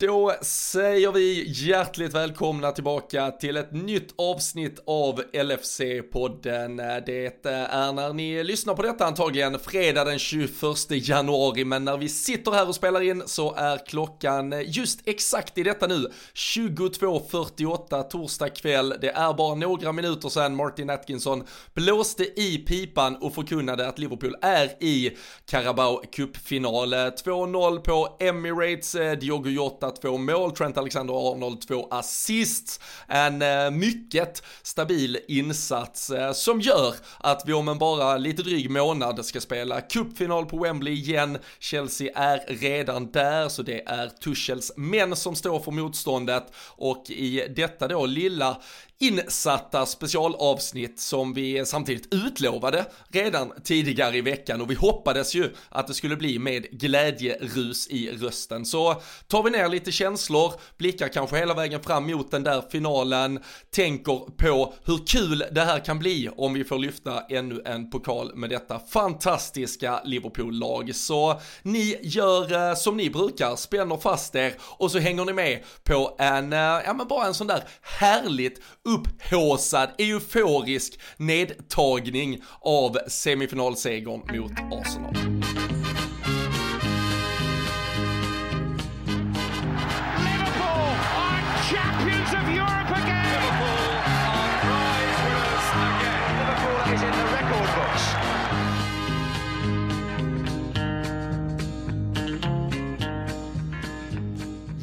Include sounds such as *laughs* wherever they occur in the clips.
Då säger vi hjärtligt välkomna tillbaka till ett nytt avsnitt av LFC-podden. Det är när ni lyssnar på detta antagligen fredag den 21 januari, men när vi sitter här och spelar in så är klockan just exakt i detta nu 22.48 torsdag kväll. Det är bara några minuter sedan Martin Atkinson blåste i pipan och förkunnade att Liverpool är i Carabao Cup-final. 2-0 på Emirates, eh, Diogo Jota två mål, Trent Alexander-Arnold två assists. En eh, mycket stabil insats eh, som gör att vi om en bara lite dryg månad ska spela cupfinal på Wembley igen. Chelsea är redan där, så det är Tuchels män som står för motståndet och i detta då lilla insatta specialavsnitt som vi samtidigt utlovade redan tidigare i veckan och vi hoppades ju att det skulle bli med glädjerus i rösten. Så tar vi ner lite känslor, blickar kanske hela vägen fram mot den där finalen, tänker på hur kul det här kan bli om vi får lyfta ännu en pokal med detta fantastiska Liverpool-lag. Så ni gör eh, som ni brukar, spänner fast er och så hänger ni med på en, eh, ja men bara en sån där härligt upphåsad, euforisk nedtagning av semifinalsegern mot Arsenal.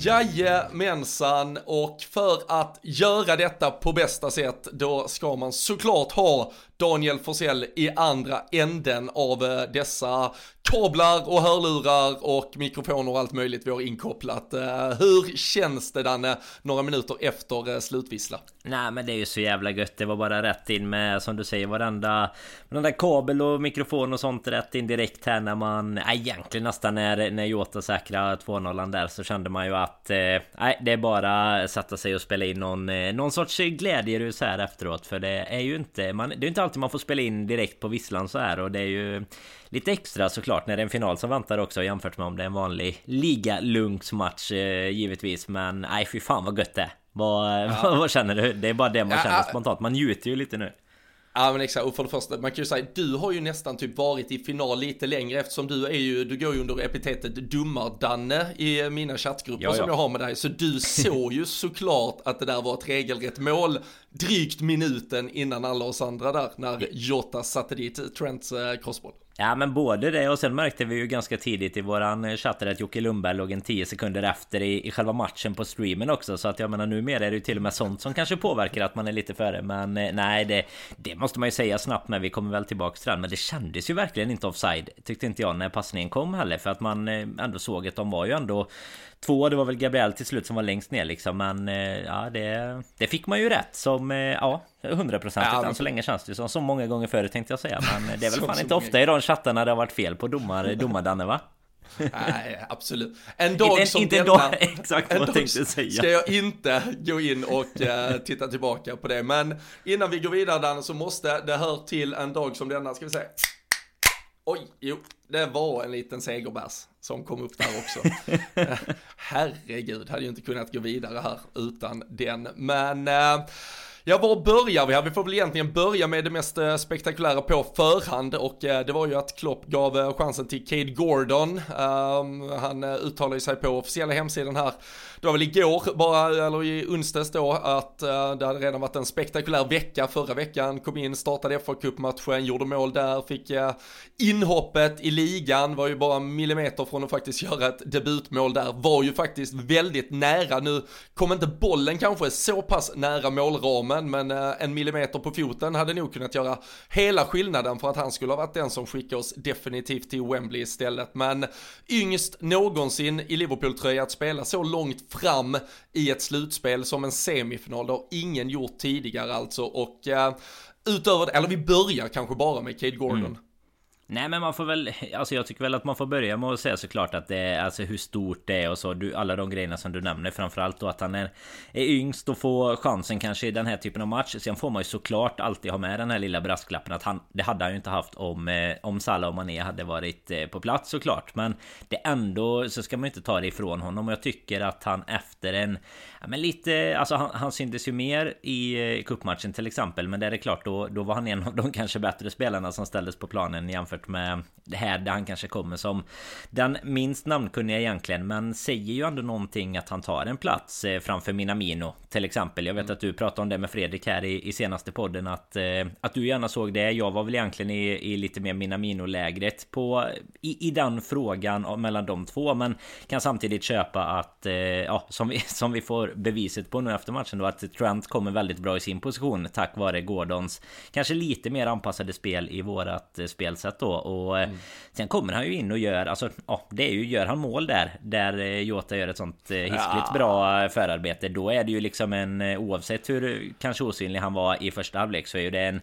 Jajamensan, och för att göra detta på bästa sätt, då ska man såklart ha Daniel Forsell i andra änden av eh, dessa kablar och hörlurar och mikrofoner och allt möjligt vi har inkopplat. Eh, hur känns det Danne, några minuter efter eh, slutvissla? Nej men det är ju så jävla gött. Det var bara rätt in med som du säger varenda... Varenda kabel och mikrofon och sånt rätt in direkt här när man... äh, egentligen nästan när, när Jota säkrade 2-0 där så kände man ju att... Eh, det är bara sätta sig och spela in någon, eh, någon sorts glädjerus här efteråt. För det är ju inte... Man, det är inte alltid man får spela in direkt på visslan så här och det är ju... Lite extra såklart när det är en final som väntar också jämfört med om det är en vanlig ligalunksmatch eh, givetvis. Men nej fy fan vad gött det är. Vad, ja. *laughs* vad känner du? Det är bara det man känner spontant. Man njuter ju lite nu. Ja men exakt, och för det första, man kan ju säga, du har ju nästan typ varit i final lite längre eftersom du är ju, du går ju under epitetet dummardanne i mina chattgrupper ja, ja. som jag har med dig. Så du såg ju *laughs* såklart att det där var ett regelrätt mål drygt minuten innan alla oss andra där, när Jota satte dit Trents eh, crossboll. Ja men både det och sen märkte vi ju ganska tidigt i våran eh, chatt att Jocke Lundberg låg en 10 sekunder efter i, i själva matchen på streamen också. Så att jag menar numera är det ju till och med sånt som kanske påverkar att man är lite före. Men eh, nej det, det måste man ju säga snabbt men vi kommer väl tillbaks till den. Men det kändes ju verkligen inte offside Tyckte inte jag när passningen kom heller. För att man eh, ändå såg att de var ju ändå Två, det var väl Gabriel till slut som var längst ner liksom Men eh, ja det, det fick man ju rätt som ja Hundraprocentigt ja, än så länge känns det som Så många gånger förr tänkte jag säga Men det är *laughs* väl fan inte ofta i de chattarna det har varit fel på domar, domardanne va? *laughs* Nej, absolut. En dag inte, som inte denna, dag, *laughs* exakt vad jag tänkte säga. ska jag inte gå in och uh, titta tillbaka på det. Men innan vi går vidare Danne så måste det hör till en dag som denna, ska vi se. Oj, jo, det var en liten segerbärs som kom upp där också. *laughs* Herregud, hade ju inte kunnat gå vidare här utan den. Men uh, Ja, var börjar vi här? Vi får väl egentligen börja med det mest eh, spektakulära på förhand och eh, det var ju att Klopp gav eh, chansen till Cade Gordon. Um, han uttalade sig på officiella hemsidan här, det var väl igår, bara, eller i onsdags då, att eh, det hade redan varit en spektakulär vecka förra veckan, kom in, startade fa Cup-matchen, gjorde mål där, fick eh, inhoppet i ligan, var ju bara millimeter från att faktiskt *laughs* göra ett debutmål där, var ju faktiskt väldigt nära, nu kom inte bollen kanske så pass nära målramen men eh, en millimeter på foten hade nog kunnat göra hela skillnaden för att han skulle ha varit den som skickade oss definitivt till Wembley istället. Men yngst någonsin i Liverpool-tröja att spela så långt fram i ett slutspel som en semifinal, det har ingen gjort tidigare alltså och eh, utöver det, eller vi börjar kanske bara med Cade Gordon. Mm. Nej men man får väl Alltså jag tycker väl att man får börja med att säga såklart att det är Alltså hur stort det är och så. Du, Alla de grejerna som du nämner Framförallt då att han är, är yngst och får chansen kanske i den här typen av match. Sen får man ju såklart alltid ha med den här lilla brasklappen att han Det hade han ju inte haft om eh, Om Salah och Mané hade varit eh, på plats såklart. Men det ändå så ska man inte ta det ifrån honom. Och jag tycker att han efter en Ja men lite Alltså han, han syntes ju mer i eh, cupmatchen till exempel Men det är det klart då, då var han en av de *laughs* kanske bättre spelarna som ställdes på planen jämfört med det här där han kanske kommer som den minst namnkunniga egentligen men säger ju ändå någonting att han tar en plats eh, framför Minamino till exempel. Jag vet mm. att du pratade om det med Fredrik här i, i senaste podden att, eh, att du gärna såg det. Jag var väl egentligen i, i lite mer Minamino-lägret på i, i den frågan mellan de två men kan samtidigt köpa att ja, som vi, *laughs* som vi får beviset på nu efter matchen då att Trent kommer väldigt bra i sin position tack vare Gordons kanske lite mer anpassade spel i vårat spelsätt då och mm. sen kommer han ju in och gör alltså ja, det är ju gör han mål där där Jota gör ett sånt hiskligt ja. bra förarbete då är det ju liksom en oavsett hur kanske osynlig han var i första halvlek så är ju det en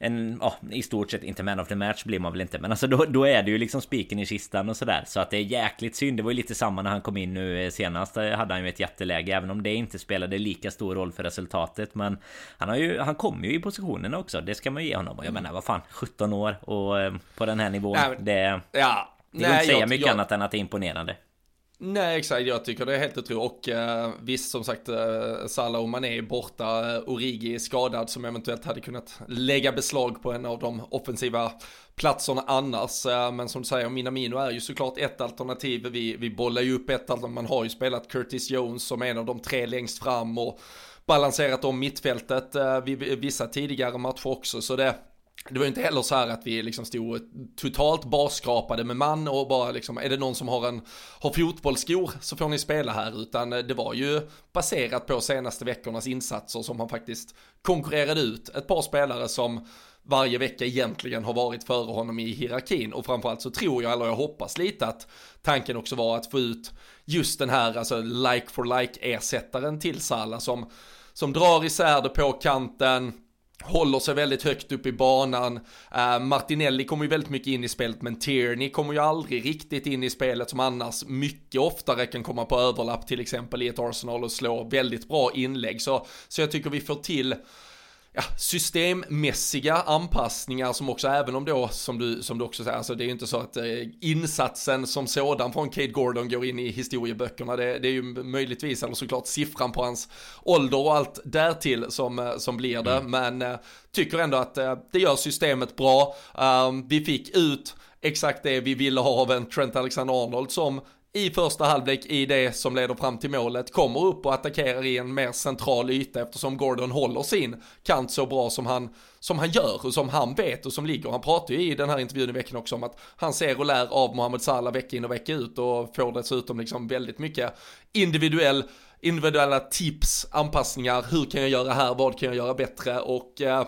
en, ja, i stort sett inte man of the match blir man väl inte Men alltså då, då är det ju liksom spiken i kistan och sådär. Så att det är jäkligt synd. Det var ju lite samma när han kom in nu eh, senast. Hade han ju ett jätteläge Även om det inte spelade lika stor roll för resultatet. Men han har ju Han kom ju i positionerna också. Det ska man ju ge honom. Och jag menar vad fan 17 år och eh, på den här nivån. Nej, Det ja, Det går inte att säga jag, mycket jag, annat än att det är imponerande Nej exakt, jag tycker det är helt otroligt. Och eh, visst som sagt, eh, Salah och Mané är borta. Eh, Origi är skadad som eventuellt hade kunnat lägga beslag på en av de offensiva platserna annars. Eh, men som du säger, Minamino är ju såklart ett alternativ. Vi, vi bollar ju upp ett alternativ. Man har ju spelat Curtis Jones som en av de tre längst fram och balanserat om mittfältet eh, vid vissa tidigare matcher också. Så det det var ju inte heller så här att vi liksom stod totalt barskrapade med man och bara liksom, är det någon som har en, har fotbollsskor så får ni spela här, utan eh, det var ju baserat på senaste veckornas insatser som han faktiskt konkurrerade ut ett par spelare som varje vecka egentligen har varit före honom i hierarkin. Och framförallt så tror jag, eller jag hoppas lite att tanken också var att få ut just den här, alltså like for like ersättaren till Salah som, som drar isär det på kanten, håller sig väldigt högt upp i banan. Uh, Martinelli kommer ju väldigt mycket in i spelet, men Tierney kommer ju aldrig riktigt in i spelet som annars mycket oftare kan komma på överlapp till exempel i ett Arsenal och slå väldigt bra inlägg. Så, så jag tycker vi får till ja, systemmässiga anpassningar som också, även om då, som du, som du också säger, alltså det är ju inte så att eh, insatsen som sådan från Kate Gordon går in i historieböckerna. Det, det, är ju möjligtvis, eller såklart siffran på hans ålder och allt därtill som, eh, som blir det. Mm. Men eh, tycker ändå att eh, det gör systemet bra. Um, vi fick ut exakt det vi ville ha av en Trent Alexander-Arnold som i första halvlek i det som leder fram till målet kommer upp och attackerar i en mer central yta eftersom Gordon håller sin kant så bra som han, som han gör och som han vet och som ligger. Han pratar ju i den här intervjun i veckan också om att han ser och lär av Mohamed Salah vecka in och vecka ut och får dessutom liksom väldigt mycket individuell individuella tips, anpassningar, hur kan jag göra här, vad kan jag göra bättre? Och eh,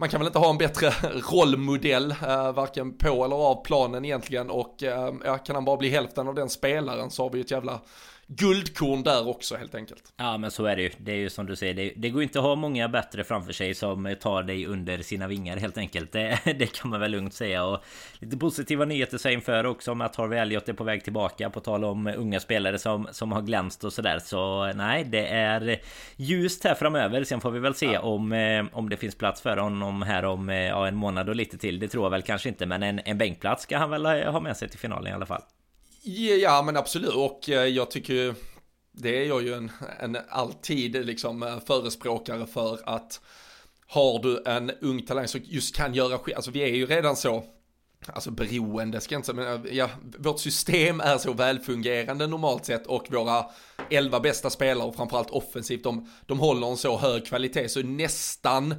man kan väl inte ha en bättre *laughs* rollmodell, eh, varken på eller av planen egentligen. Och eh, ja, kan han bara bli hälften av den spelaren så har vi ett jävla guldkorn där också helt enkelt. Ja men så är det ju. Det är ju som du säger. Det, det går inte att ha många bättre framför sig som tar dig under sina vingar helt enkelt. Det, *laughs* det kan man väl lugnt säga. Och lite positiva nyheter sig inför också om att Harvey Elliot är på väg tillbaka. På tal om unga spelare som, som har glänst och sådär. Så nej, det är ljust här framöver. Sen får vi väl se ja. om, eh, om det finns plats för honom här om eh, ja, en månad och lite till. Det tror jag väl kanske inte. Men en, en bänkplats ska han väl ha med sig till finalen i alla fall. Ja men absolut och eh, jag tycker ju det är jag ju en, en alltid liksom eh, förespråkare för att har du en ung talang som just kan göra skit, alltså vi är ju redan så Alltså beroende ska jag inte säga, men eh, ja, vårt system är så välfungerande normalt sett och våra elva bästa spelare och framförallt offensivt, de, de håller en så hög kvalitet så nästan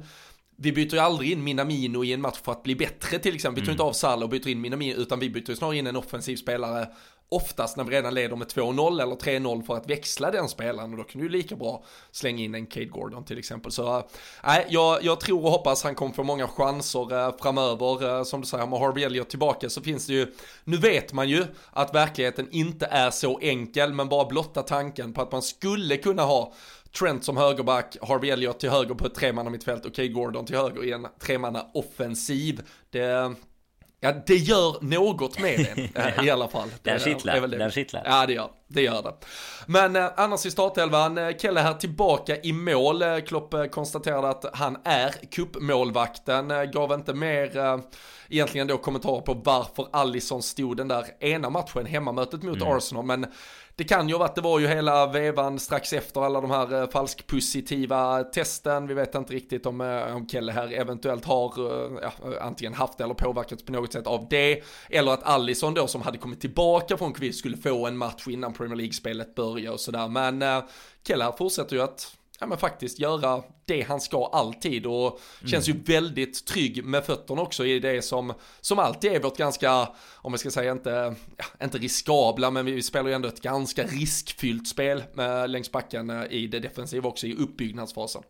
vi byter ju aldrig in Minamino i en match för att bli bättre till exempel. Vi tar mm. inte av Salah och byter in Minamino utan vi byter snarare in en offensiv spelare oftast när vi redan leder med 2-0 eller 3-0 för att växla den spelaren och då kan du lika bra slänga in en Cade Gordon till exempel. Så eh, nej, äh, jag, jag tror och hoppas han kommer få många chanser äh, framöver. Äh, som du säger, med Harvey Elliot tillbaka så finns det ju, nu vet man ju att verkligheten inte är så enkel, men bara blotta tanken på att man skulle kunna ha Trent som högerback, Harvey Elliot till höger på ett tremanna mittfält och Cade Gordon till höger i en tremanna offensiv. Det, Ja, det gör något med den *laughs* i alla fall. Den kittlar, den kittlar. Ja, det gör, det gör det. Men eh, annars i startelvan, eh, Kelle här tillbaka i mål. Eh, Klopp eh, konstaterade att han är kuppmålvakten, eh, gav inte mer eh, egentligen då kommentarer på varför Allison stod den där ena matchen, hemmamötet mot mm. Arsenal, men det kan ju vara att det var ju hela vevan strax efter alla de här eh, falskpositiva testen. Vi vet inte riktigt om, eh, om Kelle här eventuellt har eh, ja, antingen haft eller påverkats på något sätt av det. Eller att Allison då som hade kommit tillbaka från quiz skulle få en match innan Premier League-spelet börjar och sådär. Men Kelle här fortsätter ju att ja, men faktiskt göra det han ska alltid och mm. känns ju väldigt trygg med fötterna också i det som, som alltid är vårt ganska, om jag ska säga inte, ja, inte riskabla, men vi spelar ju ändå ett ganska riskfyllt spel med, längs backen eh, i det defensiva också i uppbyggnadsfasen.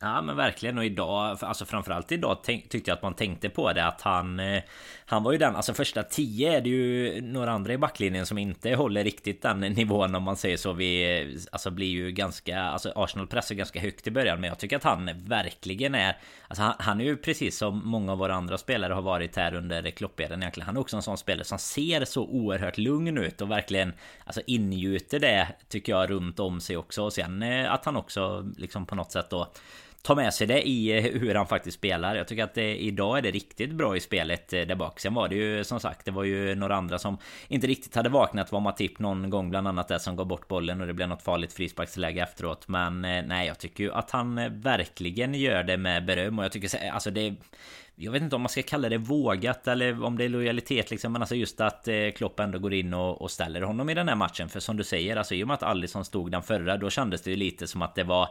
Ja men verkligen. Och idag, alltså framförallt idag tyckte jag att man tänkte på det att han eh, Han var ju den, alltså första tio är det ju några andra i backlinjen som inte håller riktigt den nivån om man säger så. Vi eh, alltså blir ju ganska, alltså Arsenal pressar ganska högt i början men jag tycker att han verkligen är Alltså han, han är ju precis som många av våra andra spelare har varit här under klopperen egentligen. Han är också en sån spelare som ser så oerhört lugn ut och verkligen Alltså ingjuter det tycker jag runt om sig också. Och sen eh, att han också liksom på något sätt då ta med sig det i eh, hur han faktiskt spelar. Jag tycker att det, idag är det riktigt bra i spelet eh, där bak. Sen var det ju som sagt, det var ju några andra som inte riktigt hade vaknat. Var Matip någon gång bland annat där som gav bort bollen och det blev något farligt frisparksläge efteråt. Men eh, nej, jag tycker ju att han verkligen gör det med beröm och jag tycker alltså det jag vet inte om man ska kalla det vågat eller om det är lojalitet liksom Men alltså just att Klopp ändå går in och, och, ställer honom i den här matchen För som du säger, alltså i och med att Alisson stod den förra Då kändes det ju lite som att det var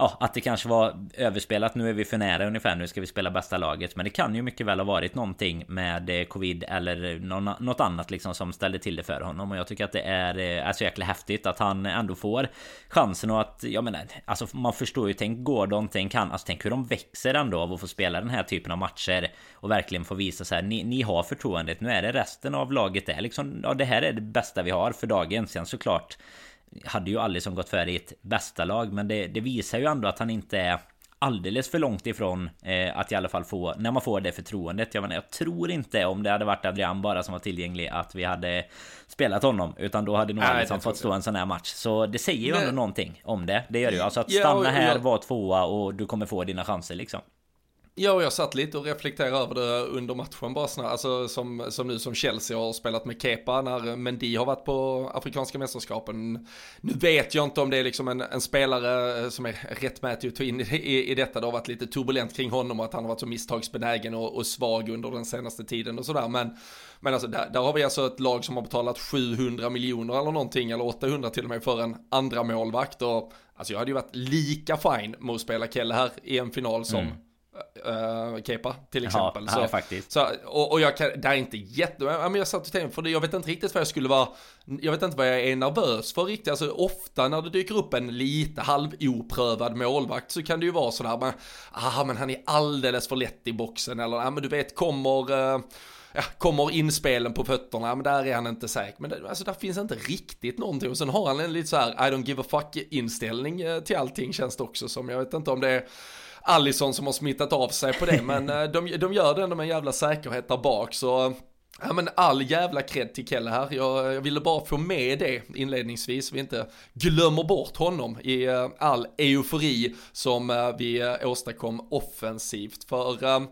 Ja, att det kanske var överspelat. Nu är vi för nära ungefär, nu ska vi spela bästa laget. Men det kan ju mycket väl ha varit någonting med eh, Covid eller något annat liksom som ställde till det för honom. Och jag tycker att det är, eh, är så jäkla häftigt att han ändå får chansen och att Jag menar, alltså man förstår ju, tänk Gordon, tänk han Alltså tänk hur de växer ändå av att få spela den här typen av matcher och verkligen få visa så här, ni, ni har förtroendet. Nu är det resten av laget. Det är liksom, ja det här är det bästa vi har för dagen. Sen såklart hade ju aldrig som gått före i ett bästa lag, men det, det visar ju ändå att han inte är alldeles för långt ifrån eh, att i alla fall få när man får det förtroendet. Jag menar, jag tror inte om det hade varit Adrian bara som var tillgänglig att vi hade spelat honom, utan då hade nog Nej, liksom fått stå en sån här match. Så det säger ju ändå någonting om det. Det gör det ju. Alltså att stanna här, vara tvåa och du kommer få dina chanser liksom. Ja, och jag satt lite och reflekterade över det under matchen bara snart, alltså som, som nu som Chelsea har spelat med Kepa när Mendy har varit på Afrikanska mästerskapen. Nu vet jag inte om det är liksom en, en spelare eh, som är rättmätig att ta in i, i, i, detta, det har varit lite turbulent kring honom och att han har varit så misstagsbenägen och, och svag under den senaste tiden och sådär, men men alltså där, där, har vi alltså ett lag som har betalat 700 miljoner eller någonting, eller 800 till och med för en andra målvakt. Och alltså jag hade ju varit lika fine med att spela Kelle här i en final som mm uh, Kepa till exempel. Ja, så, faktiskt. Så, och, och jag kan, det är inte jätte, men jag satt och tänkte, för jag vet inte riktigt vad jag skulle vara, jag vet inte vad jag är nervös för riktigt, alltså ofta när det dyker upp en lite halvoprövad målvakt så kan det ju vara sådär, men, aha, men han är alldeles för lätt i boxen eller, ja men du vet, kommer uh, ja, kommer inspelen på fötterna, men där är han inte säker. Men det, alltså där finns inte riktigt någonting. Och sen har han en lite så här I don't give a fuck inställning till allting känns det också som. Jag vet inte om det är Allison som har smittat av sig på det, *laughs* men eh, de, de gör det ändå med en jävla säkerhet där bak, så Ja men all jävla cred till Kelle här. Jag, jag, ville bara få med det inledningsvis. Vi inte glömmer bort honom i uh, all eufori som vi åstadkom offensivt. För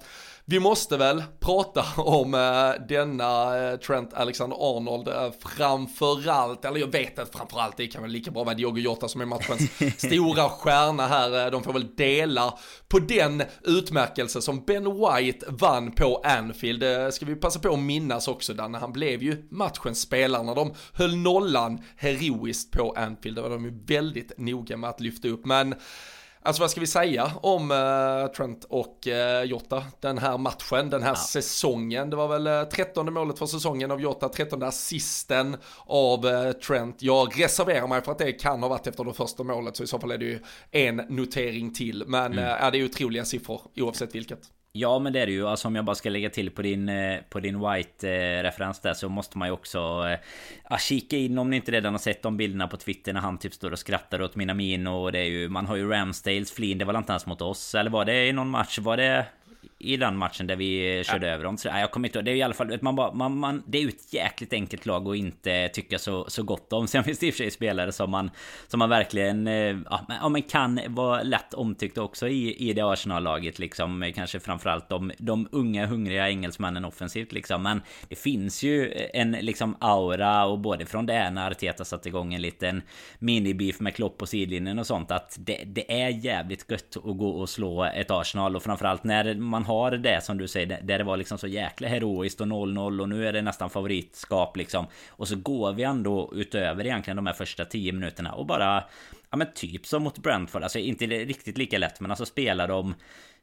vi måste väl prata om äh, denna äh, Trent Alexander-Arnold äh, framförallt, eller jag vet att framförallt det kan väl lika bra vara Diogo Jota som är matchens *laughs* stora stjärna här. De får väl dela på den utmärkelse som Ben White vann på Anfield. Det ska vi passa på att minnas också Danne, han blev ju matchens spelare när de höll nollan heroiskt på Anfield. Det var de ju väldigt noga med att lyfta upp, men Alltså vad ska vi säga om uh, Trent och uh, Jota den här matchen, den här ja. säsongen. Det var väl eh, 13 målet för säsongen av Jota, 13 assisten av uh, Trent. Jag reserverar mig för att det kan ha varit efter det första målet, så i så fall är det ju en notering till. Men mm. uh, det är otroliga siffror oavsett vilket. Ja men det är det ju. Alltså om jag bara ska lägga till på din, eh, på din White-referens eh, där så måste man ju också äh, kika in om ni inte redan har sett de bilderna på Twitter när han typ står och skrattar åt Minamino och det är ju Man har ju Ramsdales flin, det var inte ens mot oss eller var det i någon match? Var det i den matchen där vi körde ja. över dem. Så, nej, jag kommer inte Det är i alla fall... Man bara, man, man, det är ju ett jäkligt enkelt lag att inte tycka så, så gott om. Sen finns det i och för sig spelare som man, som man verkligen eh, ja, men kan vara lätt omtyckt också i, i det Arsenal-laget. Liksom, kanske framförallt de, de unga hungriga engelsmännen offensivt. Liksom. Men det finns ju en liksom aura och både från det när Arteta satte igång en liten mini-beef med Klopp på sidlinjen och sånt. Att det, det är jävligt gött att gå och slå ett Arsenal. Och framförallt när man har det som du säger, där det var liksom så jäkla heroiskt och 0-0 och nu är det nästan favoritskap liksom. Och så går vi ändå utöver egentligen de här första 10 minuterna och bara Ja men typ som mot Brentford, alltså inte riktigt lika lätt men alltså spelar de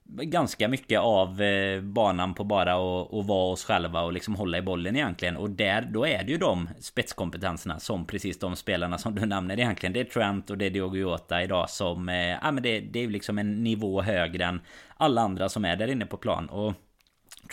ganska mycket av eh, banan på bara att vara oss själva och liksom hålla i bollen egentligen. Och där, då är det ju de spetskompetenserna som precis de spelarna som du *laughs* nämner egentligen. Det är Trent och det är Diogo Jota idag som, eh, ja men det, det är liksom en nivå högre än alla andra som är där inne på plan. Och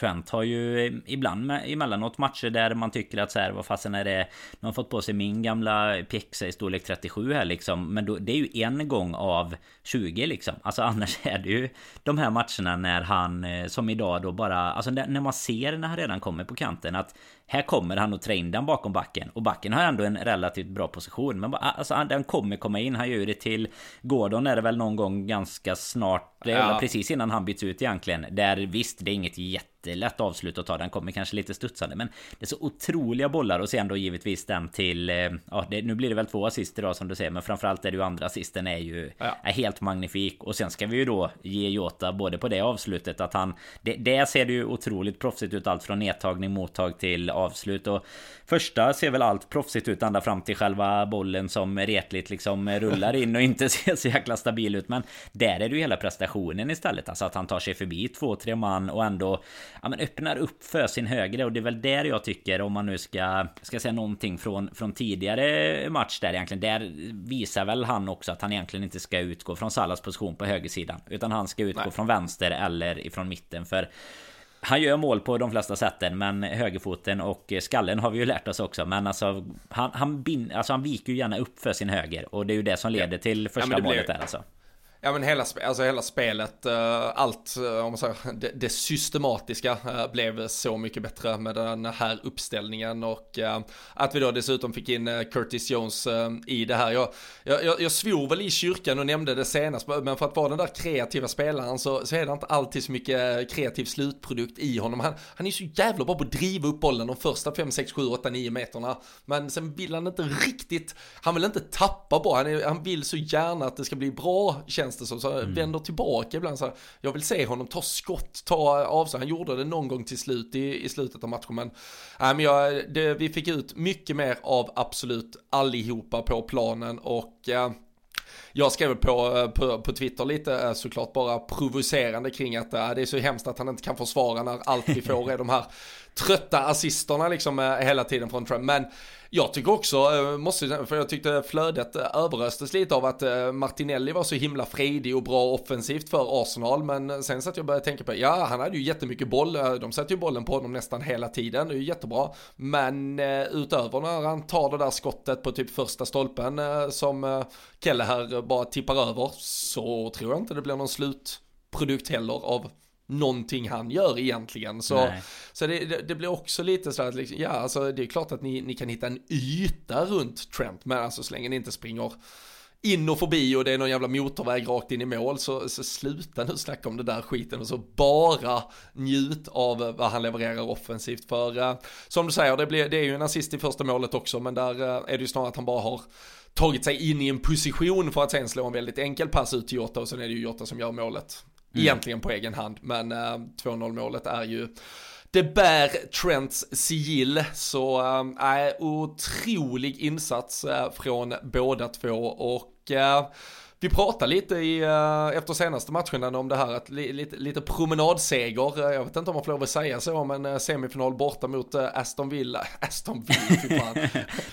Trent har ju ibland emellanåt matcher där man tycker att så här, vad fasen är det? Nu har fått på sig min gamla pjäxa i storlek 37 här liksom. Men då, det är ju en gång av 20 liksom. Alltså *laughs* annars är det ju de här matcherna när han, eh, som idag då bara, alltså när man ser när han redan kommer på kanten att här kommer han och trä in den bakom backen. Och backen har ändå en relativt bra position. Men alltså, den kommer komma in. Han gör det till Gordon är det väl någon gång ganska snart. Det är ja. precis innan han byts ut egentligen. Där visst, det är inget jättelätt avslut att ta. Den kommer kanske lite studsande. Men det är så otroliga bollar. Och sen då givetvis den till... Eh, ja, det, nu blir det väl två assist idag som du säger. Men framförallt är det ju andra assisten är ju ja. är helt magnifik. Och sen ska vi ju då ge Jota både på det avslutet att han... Det, det ser ju otroligt proffsigt ut. Allt från nedtagning, mottag till avslut. Och första ser väl allt proffsigt ut ända fram till själva bollen som retligt liksom rullar in och inte *laughs* ser så jäkla stabil ut. Men där är det ju hela prestationen istället. Alltså att han tar sig förbi två, tre man och ändå ja, men öppnar upp för sin högre. Och det är väl där jag tycker om man nu ska, ska säga någonting från, från tidigare match där egentligen. Där visar väl han också att han egentligen inte ska utgå från Salas position på högersidan. Utan han ska utgå Nej. från vänster eller ifrån mitten. För han gör mål på de flesta sätten men högerfoten och skallen har vi ju lärt oss också. Men alltså Han, han, bin, alltså, han viker ju gärna upp för sin höger Och det är ju det som leder till första ja, målet där alltså Ja men hela, alltså hela spelet, uh, allt uh, om man säger, det, det systematiska uh, blev så mycket bättre med den här uppställningen och att vi då dessutom fick in Curtis Jones i det här. Jag, jag, jag svor väl i kyrkan och nämnde det senast, men för att vara den där kreativa spelaren så, så är det inte alltid så mycket kreativ slutprodukt i honom. Han, han är så jävla bra på att driva upp bollen de första 5, 6, 7, 8, 9 meterna. Men sen vill han inte riktigt, han vill inte tappa bara, han, är, han vill så gärna att det ska bli bra känns det som. Så mm. vänder tillbaka ibland så här, jag vill se honom ta skott, ta avstånd. Han gjorde det någon gång till slut i, i slutet av matchen. Men, äh, men jag, det, vi fick ut mycket mer av absolut allihopa på planen och äh, jag skrev på, på, på Twitter lite äh, såklart bara provocerande kring att äh, det är så hemskt att han inte kan försvara när allt vi får är de här *laughs* trötta assisterna liksom eh, hela tiden från Trent. Men jag tycker också, eh, måste, för jag tyckte flödet överöstes överröstes lite av att Martinelli var så himla fredig och bra offensivt för Arsenal. Men sen satt jag och började tänka på, ja han hade ju jättemycket boll, de sätter ju bollen på honom nästan hela tiden, det är ju jättebra. Men utöver när han tar det där skottet på typ första stolpen som Kelle här bara tippar över, så tror jag inte det blir någon slutprodukt heller av någonting han gör egentligen. Så, så det, det, det, blir också lite så att liksom, ja, alltså det är klart att ni, ni kan hitta en yta runt Trent, men alltså så länge ni inte springer in och förbi och det är någon jävla motorväg rakt in i mål så, så sluta nu snacka om det där skiten och så bara njut av vad han levererar offensivt. För uh, som du säger det, blir, det är ju en assist i första målet också men där uh, är det ju snarare att han bara har tagit sig in i en position för att sen slå en väldigt enkel pass ut till Jota och sen är det ju Jota som gör målet Mm. Egentligen på egen hand, men eh, 2-0 målet är ju det bär Trents sigill, så äh, otrolig insats äh, från båda två och äh, vi pratade lite i, uh, efter senaste matchen om det här, att li, lite, lite promenadseger, jag vet inte om man får lov att säga så, men uh, semifinal borta mot Aston Villa, *laughs* Aston Villa, fy fan.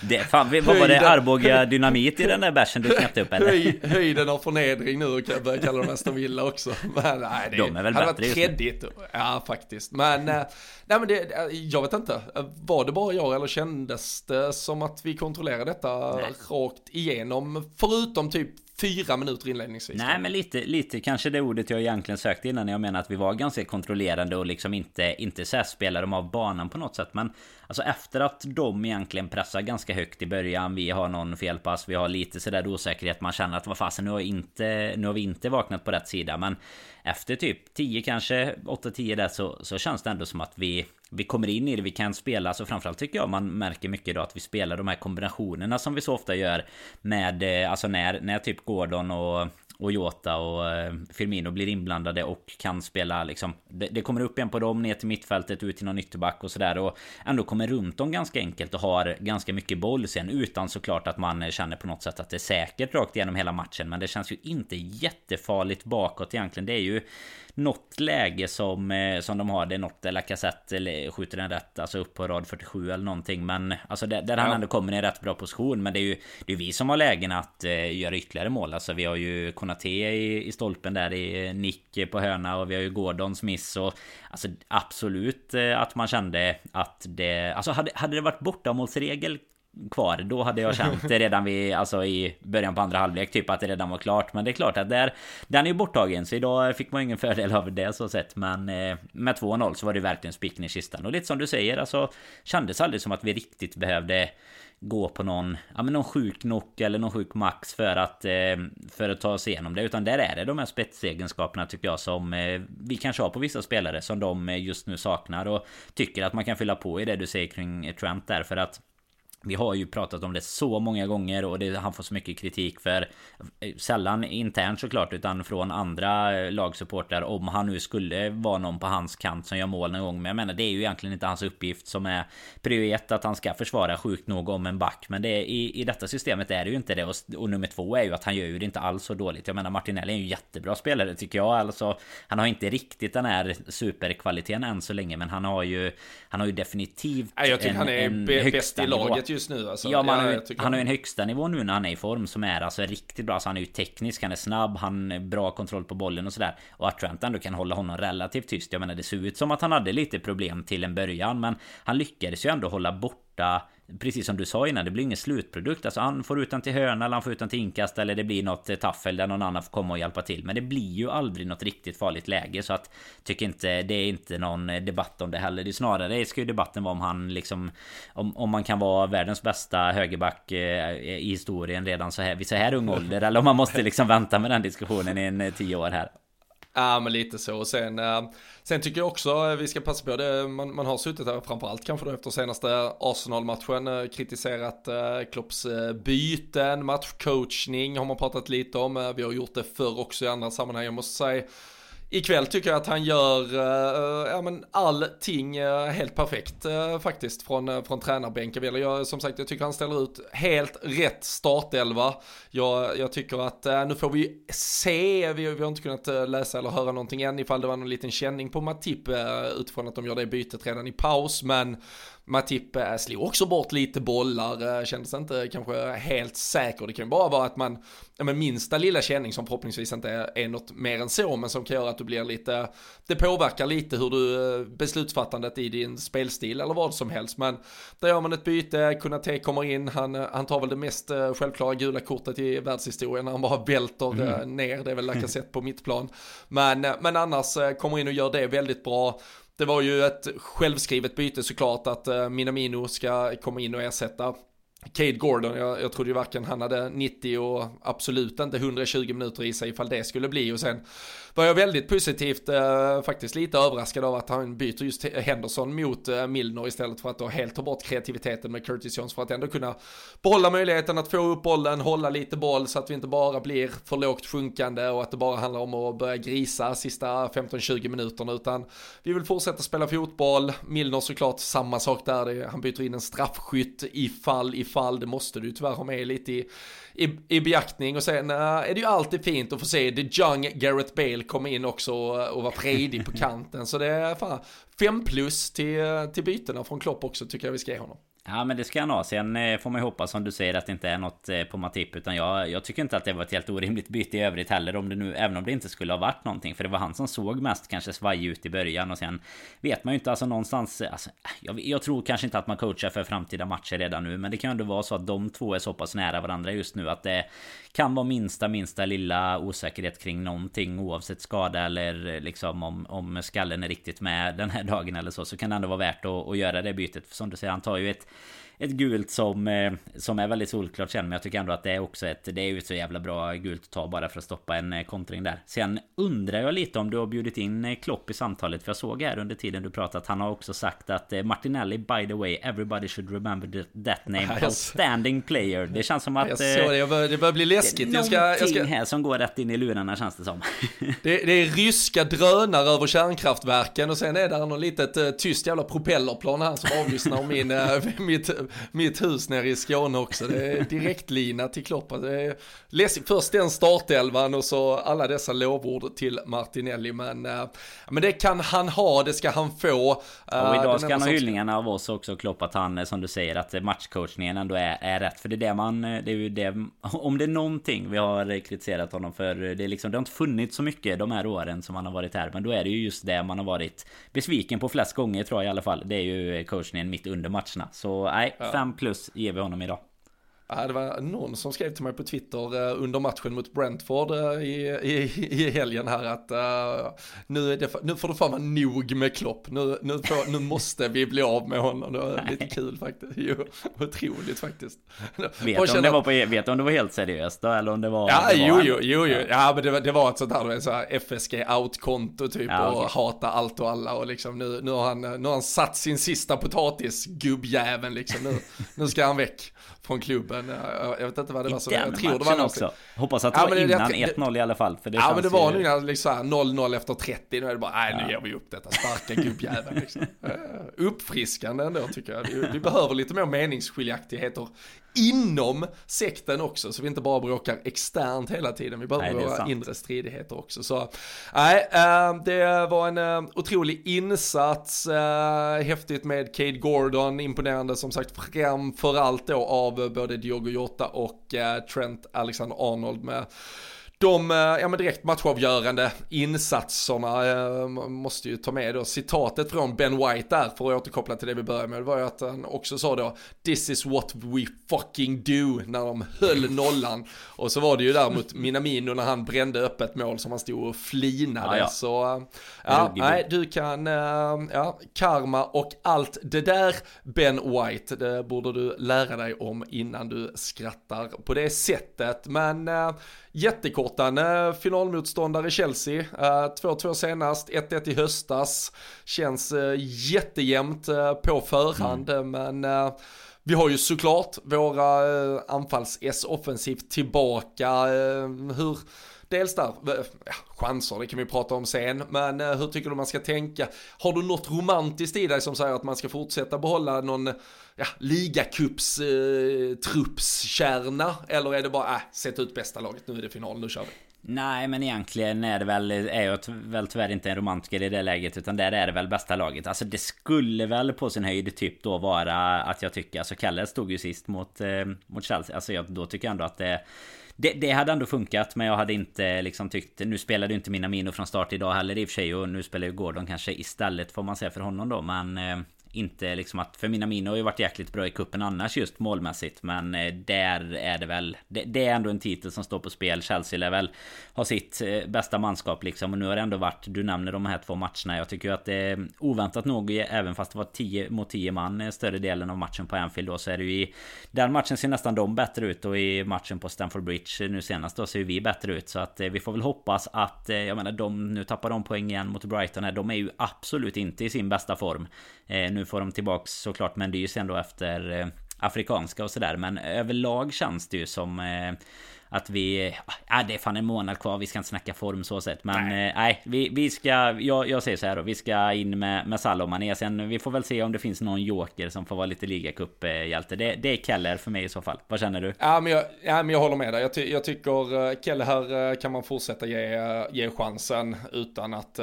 *laughs* det, fan vad var det Arboga dynamit i den där bärsen du knäppte upp eller? Höj, höjden av förnedring nu och börjar kalla dem Aston Villa också. *laughs* Men nej, det De är väl hade varit kreddigt. Ja, faktiskt. Men, nej men det, jag vet inte, var det bara jag eller kändes det som att vi kontrollerade detta nej. rakt igenom, förutom typ fyra minuter inledningsvis. Nej men lite, lite kanske det ordet jag egentligen sökte innan jag menar att vi var ganska kontrollerande och liksom inte, inte så här spelar dem av banan på något sätt. Men alltså efter att de egentligen pressar ganska högt i början. Vi har någon felpass, vi har lite sådär osäkerhet. Man känner att vad fasen nu har, inte, nu har vi inte vaknat på rätt sida. Men efter typ 10 kanske 8-10 där så, så känns det ändå som att vi vi kommer in i det, vi kan spela, så framförallt tycker jag man märker mycket då att vi spelar de här kombinationerna som vi så ofta gör med, eh, alltså när, när typ Gordon och och Jota och eh, Firmino blir inblandade och kan spela liksom det, det, kommer upp en på dem ner till mittfältet ut till någon ytterback och sådär. Och ändå kommer runt dem ganska enkelt och har ganska mycket boll sen utan såklart att man känner på något sätt att det är säkert rakt igenom hela matchen. Men det känns ju inte jättefarligt bakåt egentligen. Det är ju något läge som, eh, som de har. Det är något Lacazette eller skjuter den rätt, alltså upp på rad 47 eller någonting. Men alltså där, där ja. han ändå kommer i en rätt bra position. Men det är ju det är vi som har lägen att uh, göra ytterligare mål. Alltså vi har ju Konate i, i stolpen där i nick på hörna och vi har ju Gordons miss och alltså absolut uh, att man kände att det alltså hade, hade det varit bortamålsregel kvar. Då hade jag känt det redan vid, alltså i början på andra halvlek typ att det redan var klart. Men det är klart att där, den är ju borttagen. Så idag fick man ingen fördel av det så sett. Men eh, med 2-0 så var det verkligen spiken i kistan. Och lite som du säger, alltså kändes aldrig som att vi riktigt behövde gå på någon, ja men någon sjuk knock eller någon sjuk max för att, eh, för att ta oss igenom det. Utan där är det de här spetsegenskaperna tycker jag som eh, vi kanske har på vissa spelare som de eh, just nu saknar och tycker att man kan fylla på i det du säger kring Trent där för att vi har ju pratat om det så många gånger och det, han får så mycket kritik för eh, Sällan internt såklart utan från andra eh, lagsupportrar Om han nu skulle vara någon på hans kant som gör mål någon gång. Men jag menar det är ju egentligen inte hans uppgift som är Prio ett att han ska försvara sjukt nog om en back. Men det är, i, i detta systemet är det ju inte det. Och, och nummer två är ju att han gör ju det inte alls så dåligt. Jag menar Martinelli är ju jättebra spelare tycker jag. Alltså Han har inte riktigt den här superkvaliteten än så länge Men han har ju han har ju definitivt Jag tycker en, han är bäst i laget just nu alltså. Ja, man ja, han har ju en högsta nivå nu när han är i form som är alltså riktigt bra. Så han är ju teknisk, han är snabb, han har bra kontroll på bollen och sådär. Och att Trent ändå kan hålla honom relativt tyst. Jag menar det ser ut som att han hade lite problem till en början. Men han lyckades ju ändå hålla borta Precis som du sa innan, det blir ingen slutprodukt. Alltså han får ut den till hörna eller han får ut den till inkast eller det blir något eh, taffel där någon annan får komma och hjälpa till. Men det blir ju aldrig något riktigt farligt läge så att tycker inte det är inte någon eh, debatt om det heller. Det är snarare ska ju debatten vara om han liksom om, om man kan vara världens bästa högerback eh, i historien redan så här vid så här ung ålder eller om man måste liksom vänta med den diskussionen i en tio år här. Ja men lite så. Och sen, äh, sen tycker jag också äh, vi ska passa på det. Man, man har suttit här framförallt kanske då efter senaste Arsenal-matchen äh, kritiserat äh, Klopps äh, byten, matchcoachning har man pratat lite om. Äh, vi har gjort det förr också i andra sammanhang. Jag måste säga Ikväll tycker jag att han gör uh, ja, men allting uh, helt perfekt uh, faktiskt från, uh, från tränarbänken. Jag, som sagt, jag tycker han ställer ut helt rätt startelva. Jag, jag tycker att nu får vi se, vi, vi har inte kunnat läsa eller höra någonting än ifall det var någon liten känning på Matip utifrån att de gör det bytet redan i paus. Men Matip eh, slog också bort lite bollar, eh, kändes inte kanske helt säker. Det kan ju bara vara att man, ja men minsta lilla känning som förhoppningsvis inte är, något mer än så, men som kan göra att du blir lite, det påverkar lite hur du, eh, beslutsfattandet i din spelstil eller vad som helst. Men där gör man ett byte, Kunate kommer in, han, han tar väl det mest självklara gula kortet i världshistorien när han bara välter mm. ner, det är väl Lacazette på mittplan. Men, men annars kommer in och gör det väldigt bra. Det var ju ett självskrivet byte såklart att eh, Minamino ska komma in och ersätta Cade Gordon, jag, jag trodde ju varken han hade 90 och absolut inte 120 minuter i sig ifall det skulle bli. Och sen var jag väldigt positivt, eh, faktiskt lite överraskad av att han byter just Henderson mot eh, Milner istället för att då helt ta bort kreativiteten med Curtis Jones för att ändå kunna behålla möjligheten att få upp bollen, hålla lite boll så att vi inte bara blir för lågt sjunkande och att det bara handlar om att börja grisa sista 15-20 minuterna utan vi vill fortsätta spela fotboll. Milner såklart samma sak där, han byter in en straffskytt ifall, ifall, det måste du tyvärr ha med lite i i, i beaktning och sen är det ju alltid fint att få se the young Gareth Bale komma in också och, och vara fredig på *laughs* kanten. Så det är fan fem plus till, till bytena från Klopp också tycker jag vi ska ge honom. Ja men det ska han ha. Sen eh, får man ju hoppas som du säger att det inte är något eh, på Matip. Utan jag, jag tycker inte att det var ett helt orimligt byte i övrigt heller. Om det nu, även om det inte skulle ha varit någonting. För det var han som såg mest kanske svaj ut i början. Och sen vet man ju inte alltså någonstans. Alltså, jag, jag, tror kanske inte att man coachar för framtida matcher redan nu. Men det kan ju ändå vara så att de två är så pass nära varandra just nu. Att det kan vara minsta minsta lilla osäkerhet kring någonting. Oavsett skada eller eh, liksom om, om skallen är riktigt med den här dagen eller så. Så kan det ändå vara värt att, att göra det bytet. För som du säger han tar ju ett ett gult som, eh, som är väldigt solklart sen. Men jag tycker ändå att det är också ett, det är ju så jävla bra gult att ta bara för att stoppa en eh, kontring där. Sen undrar jag lite om du har bjudit in eh, Klopp i samtalet. För jag såg här under tiden du pratat. Han har också sagt att Martinelli by the way everybody should remember that name. *laughs* Outstanding player. Det känns som att... Jag såg det, jag bör, det börjar bli läskigt. Är någonting jag ska, här som går rätt in i lurarna känns det som. *laughs* det, det, är ryska drönare över kärnkraftverken och sen är det något litet tyst jävla propellerplan här som avlyssnar min, *laughs* mitt mitt hus nere i Skåne också. Det är direktlina till Klopp. Läskigt. Först den startelvan och så alla dessa lovord till Martinelli. Men, äh, men det kan han ha, det ska han få. och idag ska han ha hyllningarna av oss också Klopp att han, som du säger, att matchcoachningen ändå är, är rätt. För det är det man, det är ju det, *laughs* om det är någonting vi har kritiserat honom för. Det är liksom, det har inte funnits så mycket de här åren som han har varit här. Men då är det ju just det man har varit besviken på flest gånger tror jag i alla fall. Det är ju coachningen mitt under matcherna. Så nej, Fem 5 plus ger vi honom idag. Ja, det var någon som skrev till mig på Twitter uh, under matchen mot Brentford uh, i, i, i helgen här att uh, nu, är det, nu får det fan vara nog med Klopp. Nu, nu, får, nu måste vi bli av med honom. Det var lite kul faktiskt. Jo, otroligt faktiskt. Vet du om, det var på, vet om det var helt seriöst då eller om det var? Ja, det jo, jo, jo, jo. Ja, men det var, det var ett sånt här, så här FSG out-konto typ ja, okay. och hata allt och alla och liksom nu, nu, har han, nu har han satt sin sista potatis, gubbjäveln liksom. Nu, nu ska han väck från klubben. Jag vet inte vad det var som, jag tror det var också. Hoppas att det ja, var innan 1-0 i alla fall. För det ja men det var ju... nu liksom 0-0 efter 30, nu är det bara, nej nu ger vi upp detta, sparka gubbjäveln liksom. *laughs* Eh, uppfriskande ändå tycker jag. Vi, vi behöver lite mer meningsskiljaktigheter inom sekten också, så vi inte bara bråkar externt hela tiden. Vi behöver nej, våra inre stridigheter också. Så nej, äh, det var en äh, otrolig insats, äh, häftigt med Cade Gordon, imponerande som sagt framförallt då av både Diogo Jota och Trent Alexander-Arnold med de ja, men direkt matchavgörande insatserna eh, måste ju ta med då citatet från Ben White där för att återkoppla till det vi började med. Det var ju att han också sa då This is what we fucking do när de höll nollan. Och så var det ju där mot Minamino när han brände öppet mål som han stod och flinade. Ja, ja. Så ja, nej, du kan, eh, ja, karma och allt det där Ben White, det borde du lära dig om innan du skrattar på det sättet. Men eh, jättekortan finalmotståndare Chelsea. 2-2 uh, senast, 1-1 i höstas. Känns uh, jättejämnt uh, på förhand, mm. men vi har ju såklart våra eh, anfalls-S offensivt tillbaka. Eh, hur Dels där, eh, ja, chanser, det kan vi prata om sen, men hur tycker du man ska tänka? Har du något romantiskt i dig som säger att man ska fortsätta behålla någon ja, ligacups eh, truppskärna? Eller är det bara, äh, sätt ut bästa laget, nu är det final, nu kör vi? Nej men egentligen är det väl, är jag väl tyvärr inte en romantiker i det läget utan där är det väl bästa laget. Alltså det skulle väl på sin höjd typ då vara att jag tycker, alltså Kalle stod ju sist mot, eh, mot Chelsea. Alltså jag, då tycker jag ändå att det det, det, hade ändå funkat men jag hade inte liksom tyckt Nu spelade ju inte Minamino från start idag heller i och för sig och nu spelar ju Gordon kanske istället får man säga för honom då men eh, inte liksom att... För Minamino har ju varit jäkligt bra i kuppen annars just målmässigt. Men eh, där är det väl... Det, det, är ändå en titel som står på spel. Chelsea lär väl ha sitt eh, bästa manskap liksom. Och nu har det ändå varit... Du nämner de här två matcherna. Jag tycker ju att det är oväntat nog, eh, även fast det var 10 mot 10 man större delen av matchen på Anfield då, så är det ju i... Den matchen ser nästan de bättre ut och i matchen på Stamford Bridge nu senast då ser ju vi bättre ut. Så att vi får väl hoppas att... Jag menar, de... Nu tappar de poäng igen mot Brighton här. De är ju absolut inte i sin bästa form. Eh, nu får de tillbaks såklart Mendys sen då efter eh, afrikanska och sådär. Men överlag känns det ju som eh, att vi... Ja, det är fan en månad kvar. Vi ska inte snacka form så sett. Men nej, nej vi, vi ska... Jag, jag säger så här då. Vi ska in med, med Salah och Mané. Sen vi får väl se om det finns någon joker som får vara lite ligacup-hjälte. Det, det är Keller för mig i så fall. Vad känner du? Ja, men jag, ja, men jag håller med dig. Jag, ty, jag tycker Keller här kan man fortsätta ge, ge chansen utan att...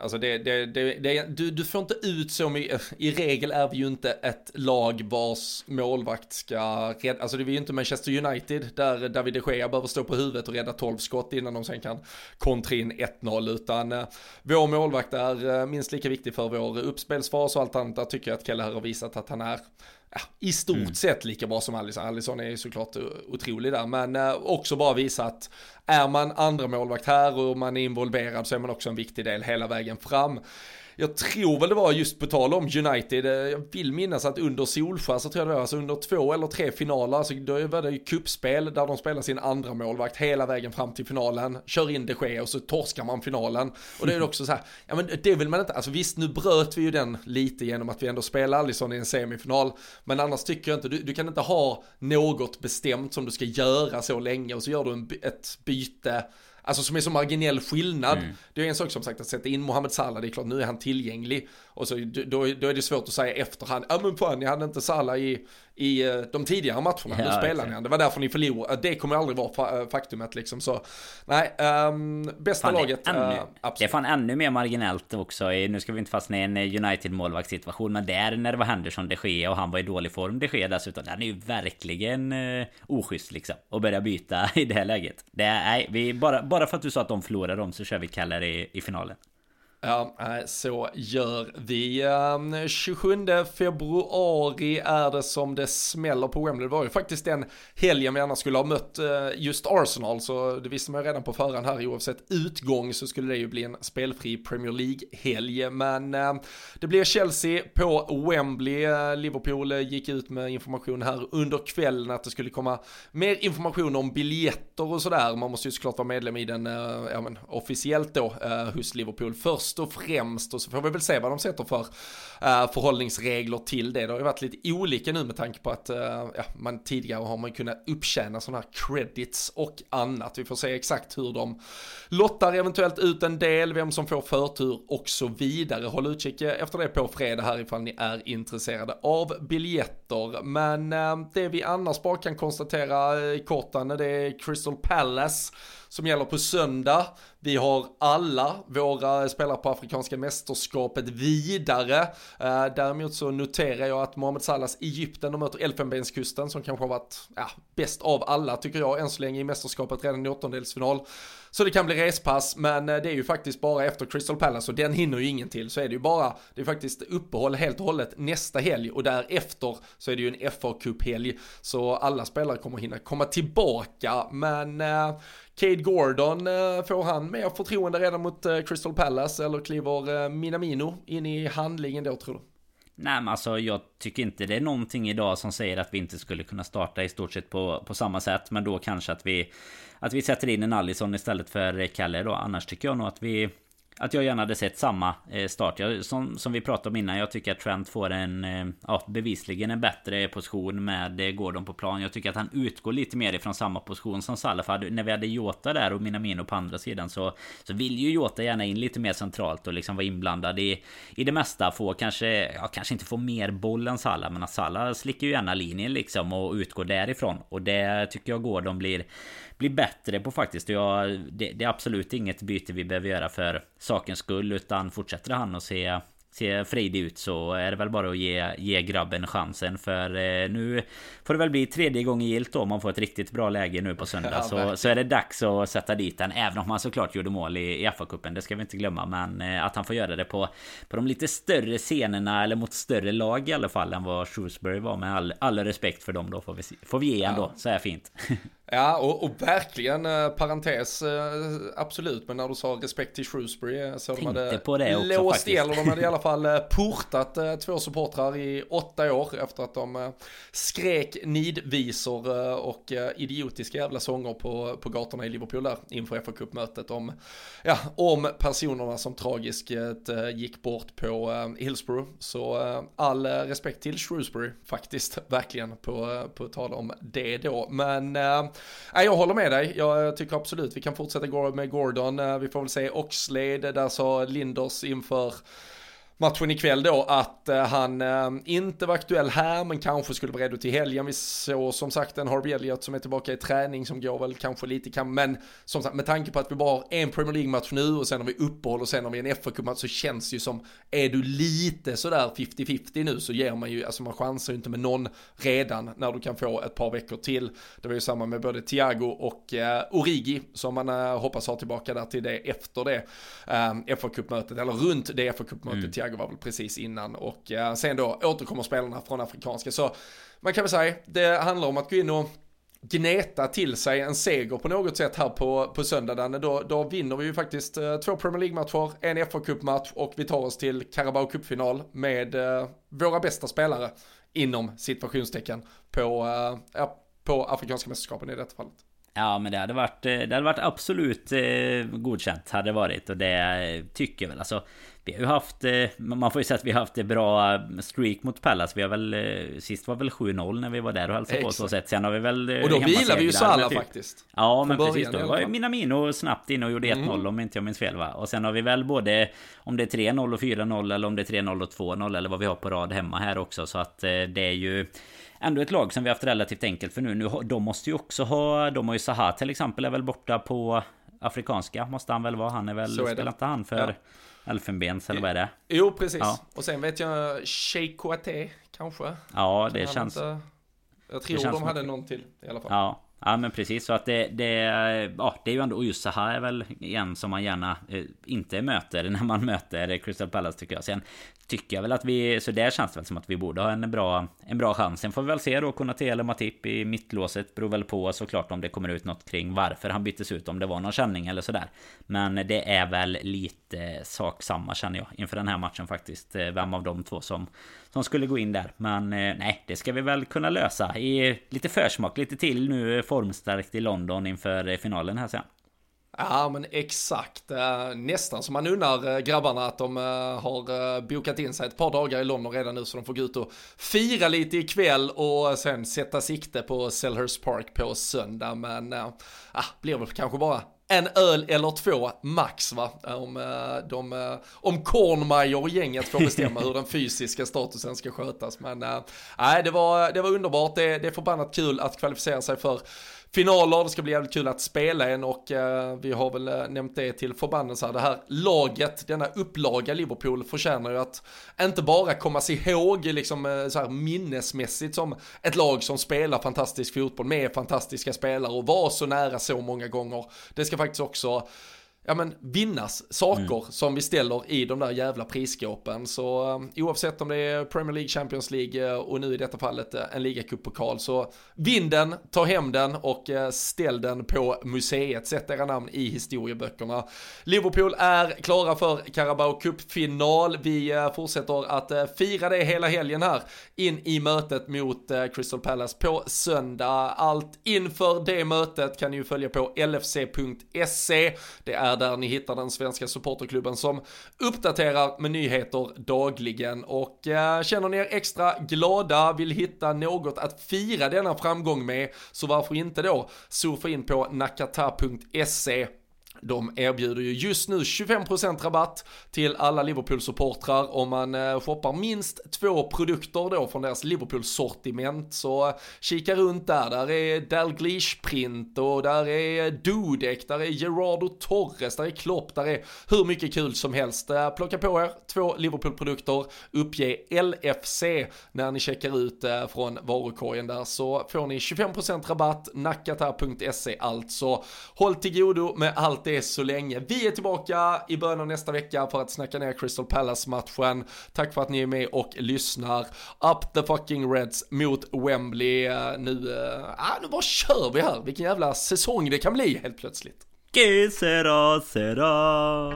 Alltså det, det, det, det, du, du får inte ut så mycket. I regel är vi ju inte ett lag vars målvakt ska. Alltså det är ju inte Manchester United där David de Gea behöver stå på huvudet och rädda 12 skott innan de sen kan kontra in 1-0. Utan uh, vår målvakt är uh, minst lika viktig för vår uppspelsfas och allt annat. Där tycker jag att Keller har visat att han är ja, i stort mm. sett lika bra som Alisson. Alisson är ju såklart otrolig där, men uh, också bara visa att är man andra målvakt här och man är involverad så är man också en viktig del hela vägen fram jag tror väl det var just på tal om United, eh, jag vill minnas att under Solskär så tror jag det var, alltså under två eller tre finaler, alltså då var det ju kuppspel där de spelar sin andra målvakt hela vägen fram till finalen, kör in det sker och så torskar man finalen. Och det är också så här, ja men det vill man inte, alltså visst nu bröt vi ju den lite genom att vi ändå spelade Alisson i en semifinal, men annars tycker jag inte, du, du kan inte ha något bestämt som du ska göra så länge och så gör du en, ett byte Alltså som är så marginell skillnad. Mm. Det är en sak som sagt att sätta in Mohamed Salah, det är klart nu är han tillgänglig. Och så då, då är det svårt att säga efterhand, ja men fan ni hade inte Salah i, i eh, de tidigare matcherna, ja, då spelade ni Det var därför ni förlorade, det kommer aldrig vara eh, faktumet liksom. Så nej, um, bästa fan, laget. Det ännu, uh, det är fan ännu mer marginellt också. Nu ska vi inte fastna i en United målvaktssituation, men där när det var Henderson de Gea och han var i dålig form de Gea dessutom. Den är ju verkligen uh, oschysst liksom. Att börja byta *laughs* i det här läget. Det är, nej, vi bara, bara för att du sa att de förlorar dem så kör vi Keller i, i finalen. Ja, så gör vi. Ehm, 27 februari är det som det smäller på Wembley. Det var ju faktiskt den helgen vi annars skulle ha mött eh, just Arsenal, så det visste man ju redan på förhand här. Oavsett utgång så skulle det ju bli en spelfri Premier League-helg. Men ehm, det blir Chelsea på Wembley. Eh, Liverpool eh, gick ut med information här under kvällen att det skulle komma mer information om biljetter och sådär. Man måste ju såklart vara medlem i den, ja men officiellt då, hos Liverpool först först och främst och så får vi väl se vad de sätter för uh, förhållningsregler till det. Det har ju varit lite olika nu med tanke på att uh, ja, man tidigare har man kunnat upptjäna sådana här credits och annat. Vi får se exakt hur de lottar eventuellt ut en del, vem som får förtur och så vidare. Håll utkik efter det på fredag här ifall ni är intresserade av biljetter. Men uh, det vi annars bara kan konstatera i kortan det är Crystal Palace som gäller på söndag. Vi har alla våra spelare på Afrikanska mästerskapet vidare. Eh, däremot så noterar jag att Mohamed Salahs Egypten, de möter Elfenbenskusten som kanske har varit ja, bäst av alla tycker jag än så länge i mästerskapet redan i åttondelsfinal. Så det kan bli respass, men eh, det är ju faktiskt bara efter Crystal Palace och den hinner ju ingen till. Så är det ju bara, det är faktiskt uppehåll helt och hållet nästa helg och därefter så är det ju en fa Cup-helg. Så alla spelare kommer hinna komma tillbaka, men eh, Cade Gordon, eh, får han mer förtroende redan mot eh, Crystal Palace eller kliver Minamino in i handlingen då tror du? Nej men alltså jag tycker inte det är någonting idag som säger att vi inte skulle kunna starta i stort sett på, på samma sätt. Men då kanske att vi Att vi sätter in en Allison istället för Kalle då. Annars tycker jag nog att vi att jag gärna hade sett samma eh, start. Jag, som, som vi pratade om innan. Jag tycker att Trent får en eh, ja, bevisligen en bättre position med eh, Gordon på plan. Jag tycker att han utgår lite mer ifrån samma position som Salah. För när vi hade Jota där och Minamino på andra sidan så, så vill ju Jota gärna in lite mer centralt och liksom vara inblandad i, i det mesta. Få kanske, ja, kanske inte få mer boll än Salah. Men att Salah slickar ju gärna linjen liksom och utgår därifrån. Och det tycker jag Gordon blir blir bättre på faktiskt. Jag, det, det, är absolut inget byte vi behöver göra för sakens skull. Utan fortsätter han att se ser frejdig ut så är det väl bara att ge, ge grabben chansen. För eh, nu får det väl bli tredje gången gilt då. Om man får ett riktigt bra läge nu på söndag. *laughs* Ja, så, så är det dags att sätta dit den. Även om han såklart gjorde mål i, i FA-cupen. Det ska vi inte glömma. Men eh, att han får göra det på, på de lite större scenerna. Eller mot större lag i alla fall. Än vad Shrewsbury var. Med all, all respekt för dem då. Får vi, får vi ge ändå. Ja. Så här fint. *laughs* Ja, och, och verkligen eh, parentes, eh, absolut. Men när du sa respekt till Shrewsbury eh, så Tänkte de hade på det också, låst faktiskt. eller de hade i *laughs* alla fall eh, portat eh, två supportrar i åtta år efter att de eh, skrek nidvisor och idiotiska jävla sånger på, på gatorna i Liverpool där inför fa Cup-mötet om, ja, om personerna som tragiskt gick bort på Hillsborough. Så all respekt till Shrewsbury faktiskt, *laughs* verkligen på, på tal om det då. Men Nej, jag håller med dig. Jag eh, tycker absolut vi kan fortsätta gå med Gordon. Eh, vi får väl se Oxlade, eh, där sa Linders inför matchen ikväll då att eh, han eh, inte var aktuell här men kanske skulle vara redo till helgen. Vi såg som sagt en Harvey Elliott som är tillbaka i träning som går väl kanske lite kan men som sagt med tanke på att vi bara har en Premier League-match nu och sen har vi uppehåll och sen har vi en fa match så känns det ju som är du lite sådär 50-50 nu så ger man ju, alltså man chansar ju inte med någon redan när du kan få ett par veckor till. Det var ju samma med både Thiago och eh, Origi som man eh, hoppas ha tillbaka där till det efter det eh, fa mötet eller runt det fa mötet mm. Thiago var väl precis innan och eh, sen då återkommer spelarna från Afrikanska. Så man kan väl säga, det handlar om att gå in och gneta till sig en seger på något sätt här på, på söndagen. Då, då vinner vi ju faktiskt eh, två Premier League-matcher, en fa Cup-match och vi tar oss till Carabao Cup-final med eh, våra bästa spelare inom situationstecken på, eh, på Afrikanska mästerskapen i detta fallet. Ja men det hade varit, eh, det hade varit absolut eh, godkänt hade det varit och det tycker jag väl alltså vi har ju haft... Eh, man får ju säga att vi har haft ett bra streak mot Pallas. Vi har väl... Eh, sist var väl 7-0 när vi var där och hälsade på så sätt. Sen har vi väl... Eh, och då vilar vi ju Salah typ. faktiskt. Ja men precis. Då var ju Minamino snabbt in och gjorde 1-0 mm. om inte jag minns fel va. Och sen har vi väl både... Om det är 3-0 och 4-0 eller om det är 3-0 och 2-0 eller vad vi har på rad hemma här också. Så att det är ju ändå ett lag som vi haft relativt enkelt för nu. nu de måste ju också ha... De har ju Zaha till exempel är väl borta på Afrikanska måste han väl vara. Han är väl... Spelar inte han för... Ja. Elfenbens eller vad är det? Jo, precis. Ja. Och sen vet jag Sheikh kanske. Ja, det känns... Inte, jag tror de hade någon till i alla fall. Ja, Ja men precis så att det, det, ja, det är ju ändå och just så här är väl en som man gärna eh, inte möter *laughs* när man möter Crystal Palace tycker jag. Sen tycker jag väl att vi, så där känns det väl som att vi borde ha en bra, en bra chans. Sen får vi väl se då Konate eller Matip i mittlåset. Beror väl på såklart om det kommer ut något kring varför han byttes ut. Om det var någon känning eller sådär. Men det är väl lite sak samma känner jag inför den här matchen faktiskt. Eh, vem av de två som, som skulle gå in där. Men eh, nej, det ska vi väl kunna lösa. I lite försmak, lite till nu formstarkt i London inför eh, finalen här sen. Ja men exakt, eh, nästan som man unnar eh, grabbarna att de har bokat in sig ett par dagar i London redan nu så de får gå ut och fira lite ikväll och sen sätta sikte på Selhurst Park på söndag men ja, blir väl kanske bara en öl eller två max va, om, eh, de, eh, om Kornmeier och gänget får bestämma hur den fysiska statusen ska skötas. Men eh, nej, det, var, det var underbart, det, det är förbannat kul att kvalificera sig för finaler, det ska bli jävligt kul att spela en och eh, vi har väl eh, nämnt det till förbannelse här, det här laget, denna upplaga Liverpool förtjänar ju att inte bara kommas ihåg liksom eh, så här minnesmässigt som ett lag som spelar fantastisk fotboll med fantastiska spelare och var så nära så många gånger. Det ska faktiskt också ja men vinnas saker mm. som vi ställer i de där jävla prisskåpen. Så um, oavsett om det är Premier League, Champions League uh, och nu i detta fallet uh, en ligacuppokal så vinn den, ta hem den och uh, ställ den på museet. Sätt era namn i historieböckerna. Liverpool är klara för Carabao Cup-final. Vi fortsätter att fira det hela helgen här in i mötet mot Crystal Palace på söndag. Allt inför det mötet kan ni ju följa på lfc.se. Det är är där ni hittar den svenska supporterklubben som uppdaterar med nyheter dagligen. Och eh, känner ni er extra glada, vill hitta något att fira denna framgång med, så varför inte då surfa in på nakata.se de erbjuder ju just nu 25% rabatt till alla Liverpool-supportrar om man eh, shoppar minst två produkter då från deras Liverpool-sortiment. Så eh, kika runt där, där är Dalglish print och där är Dudek, där är Gerardo Torres, där är Klopp, där är hur mycket kul som helst. Eh, plocka på er två Liverpool-produkter, uppge LFC när ni checkar ut från varukorgen där så får ni 25% rabatt, nakata.se alltså. Håll till godo med allt det så länge. Vi är tillbaka i början av nästa vecka för att snacka ner Crystal Palace-matchen. Tack för att ni är med och lyssnar. Up the fucking Reds mot Wembley. Nu, äh, nu bara kör vi här. Vilken jävla säsong det kan bli helt plötsligt. Que sera, sera.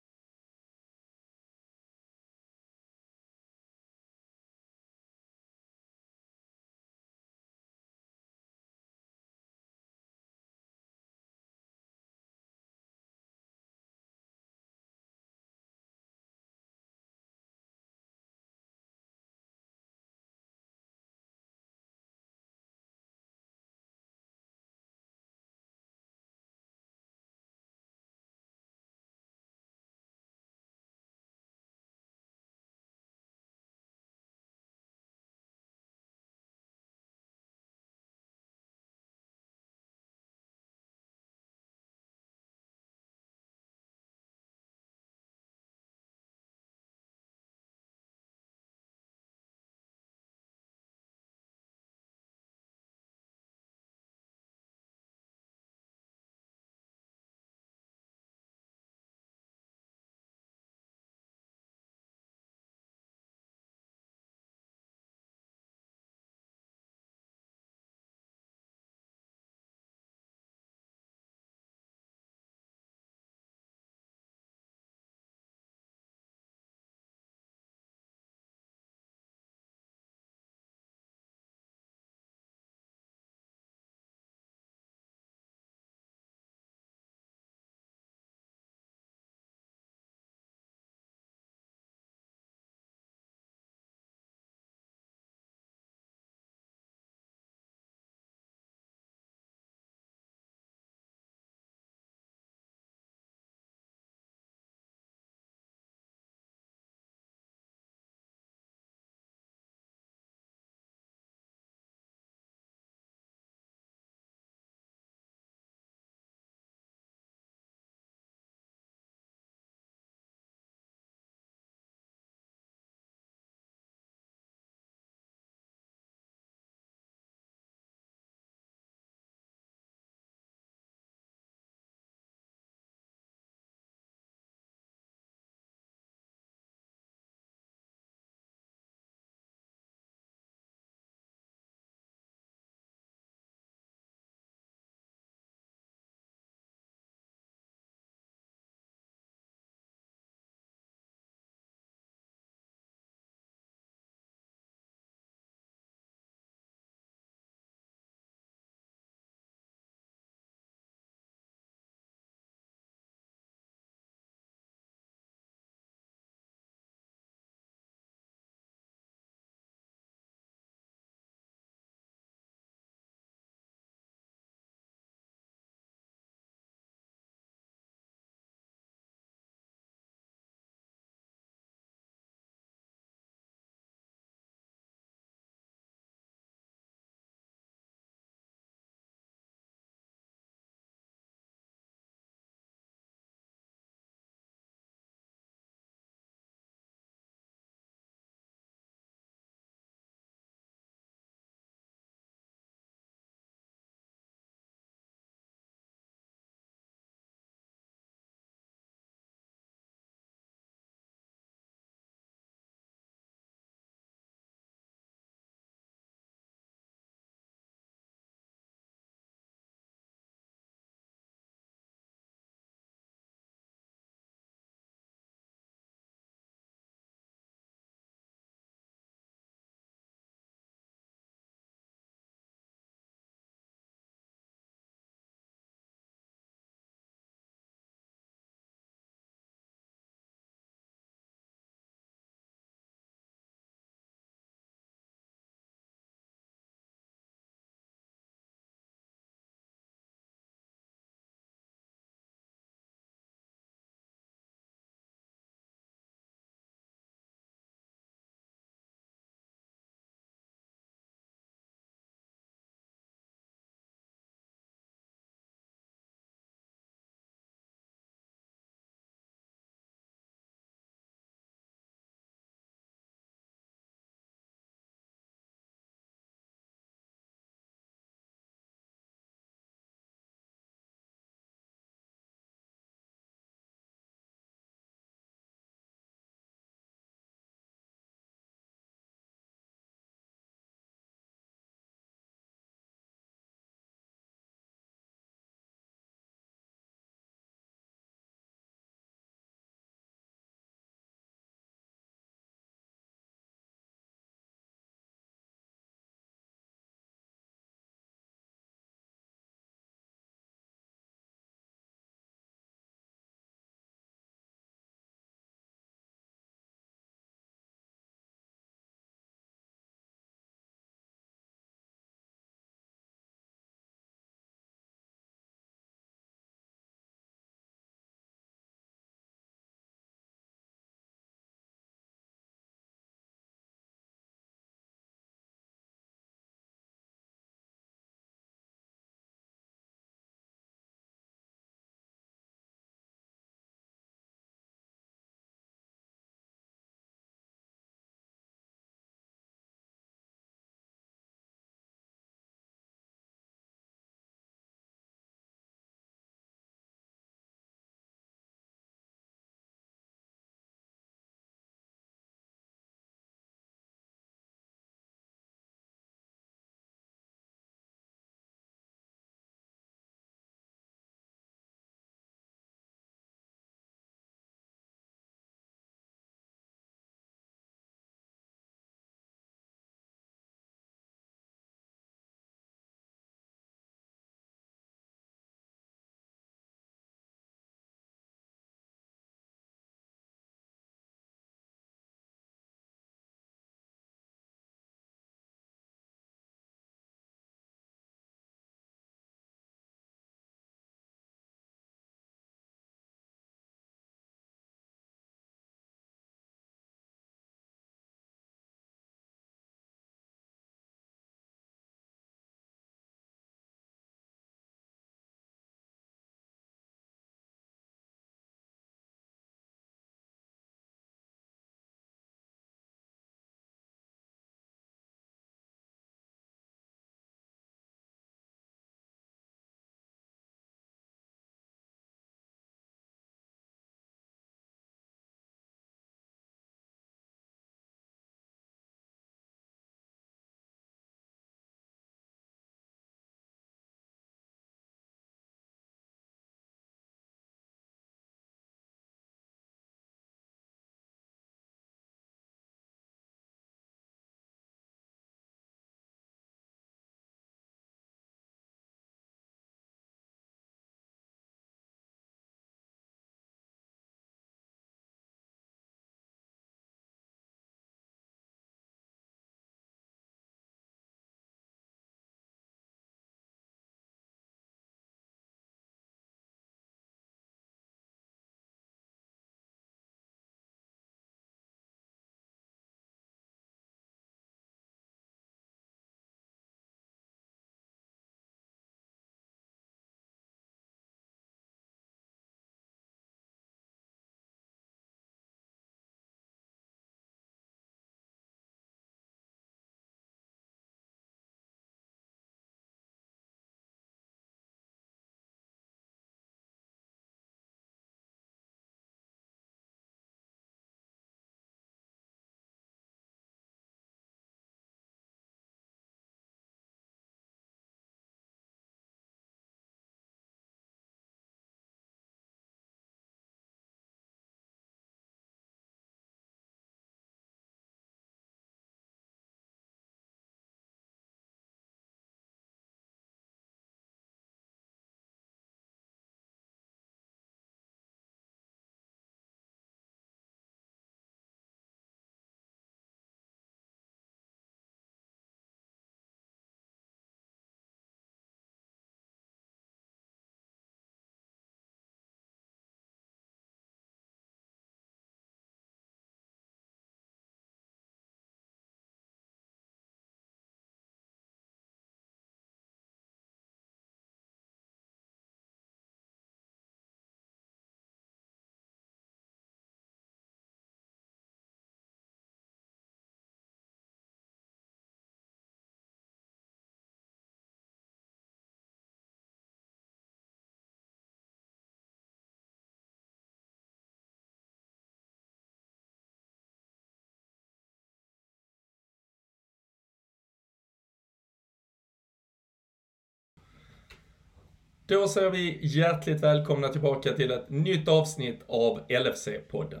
Då säger vi hjärtligt välkomna tillbaka till ett nytt avsnitt av LFC-podden.